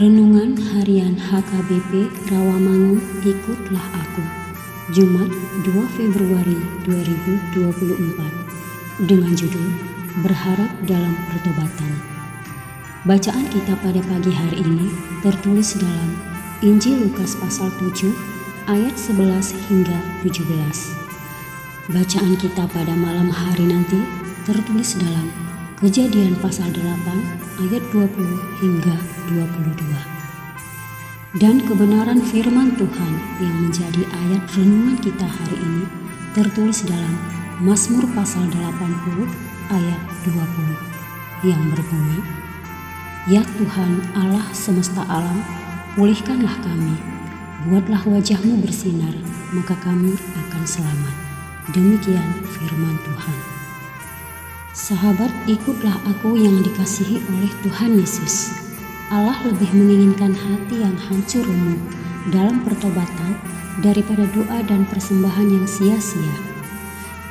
Renungan Harian HKBP Rawamangun Ikutlah Aku Jumat 2 Februari 2024 dengan judul Berharap dalam Pertobatan. Bacaan kita pada pagi hari ini tertulis dalam Injil Lukas pasal 7 ayat 11 hingga 17 Bacaan kita pada malam hari nanti tertulis dalam Kejadian pasal 8 ayat 20 hingga 22. Dan kebenaran firman Tuhan yang menjadi ayat renungan kita hari ini tertulis dalam Mazmur pasal 80 ayat 20 yang berbunyi Ya Tuhan Allah semesta alam, pulihkanlah kami, buatlah wajahmu bersinar, maka kami akan selamat. Demikian firman Tuhan. Sahabat, ikutlah aku yang dikasihi oleh Tuhan Yesus. Allah lebih menginginkan hati yang hancur remuk dalam pertobatan daripada doa dan persembahan yang sia-sia.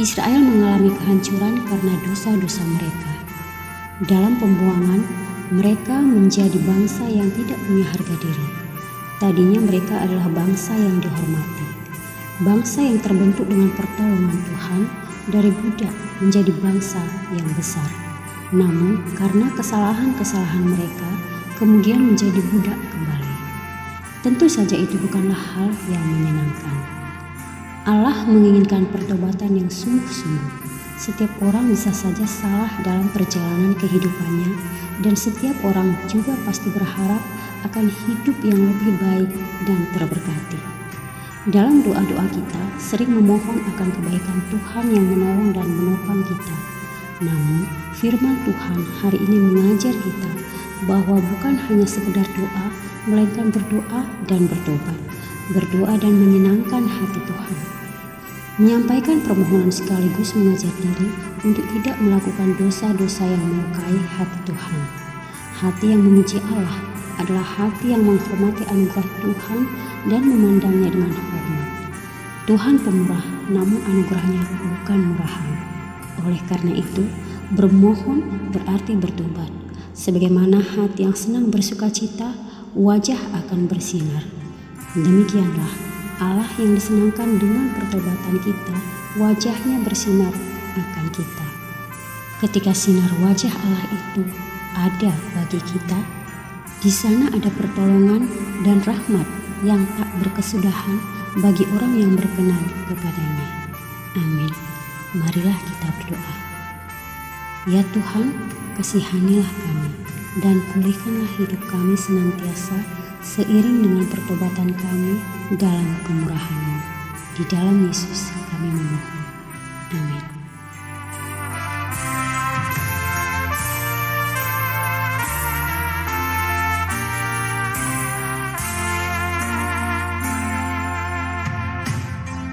Israel mengalami kehancuran karena dosa-dosa mereka. Dalam pembuangan, mereka menjadi bangsa yang tidak punya harga diri. Tadinya mereka adalah bangsa yang dihormati, bangsa yang terbentuk dengan pertolongan Tuhan dari budak menjadi bangsa yang besar. Namun, karena kesalahan-kesalahan mereka, kemudian menjadi budak kembali. Tentu saja itu bukanlah hal yang menyenangkan. Allah menginginkan pertobatan yang sungguh-sungguh. Setiap orang bisa saja salah dalam perjalanan kehidupannya, dan setiap orang juga pasti berharap akan hidup yang lebih baik dan terberkati. Dalam doa-doa kita sering memohon akan kebaikan Tuhan yang menolong dan menopang kita. Namun, firman Tuhan hari ini mengajar kita bahwa bukan hanya sekedar doa, melainkan berdoa dan bertobat. Berdoa dan menyenangkan hati Tuhan. Menyampaikan permohonan sekaligus mengajar diri untuk tidak melakukan dosa-dosa yang melukai hati Tuhan. Hati yang memuji Allah adalah hati yang menghormati anugerah Tuhan dan memandangnya dengan. Tuhan pemurah, namun anugerahnya bukan murahan. Oleh karena itu, bermohon berarti bertobat. Sebagaimana hati yang senang bersuka cita, wajah akan bersinar. Demikianlah Allah yang disenangkan dengan pertobatan kita, wajahnya bersinar akan kita. Ketika sinar wajah Allah itu ada bagi kita, di sana ada pertolongan dan rahmat yang tak berkesudahan bagi orang yang berkenan kepadanya. Amin. Marilah kita berdoa. Ya Tuhan, kasihanilah kami dan pulihkanlah hidup kami senantiasa seiring dengan pertobatan kami dalam kemurahan-Mu. Di dalam Yesus kami memohon.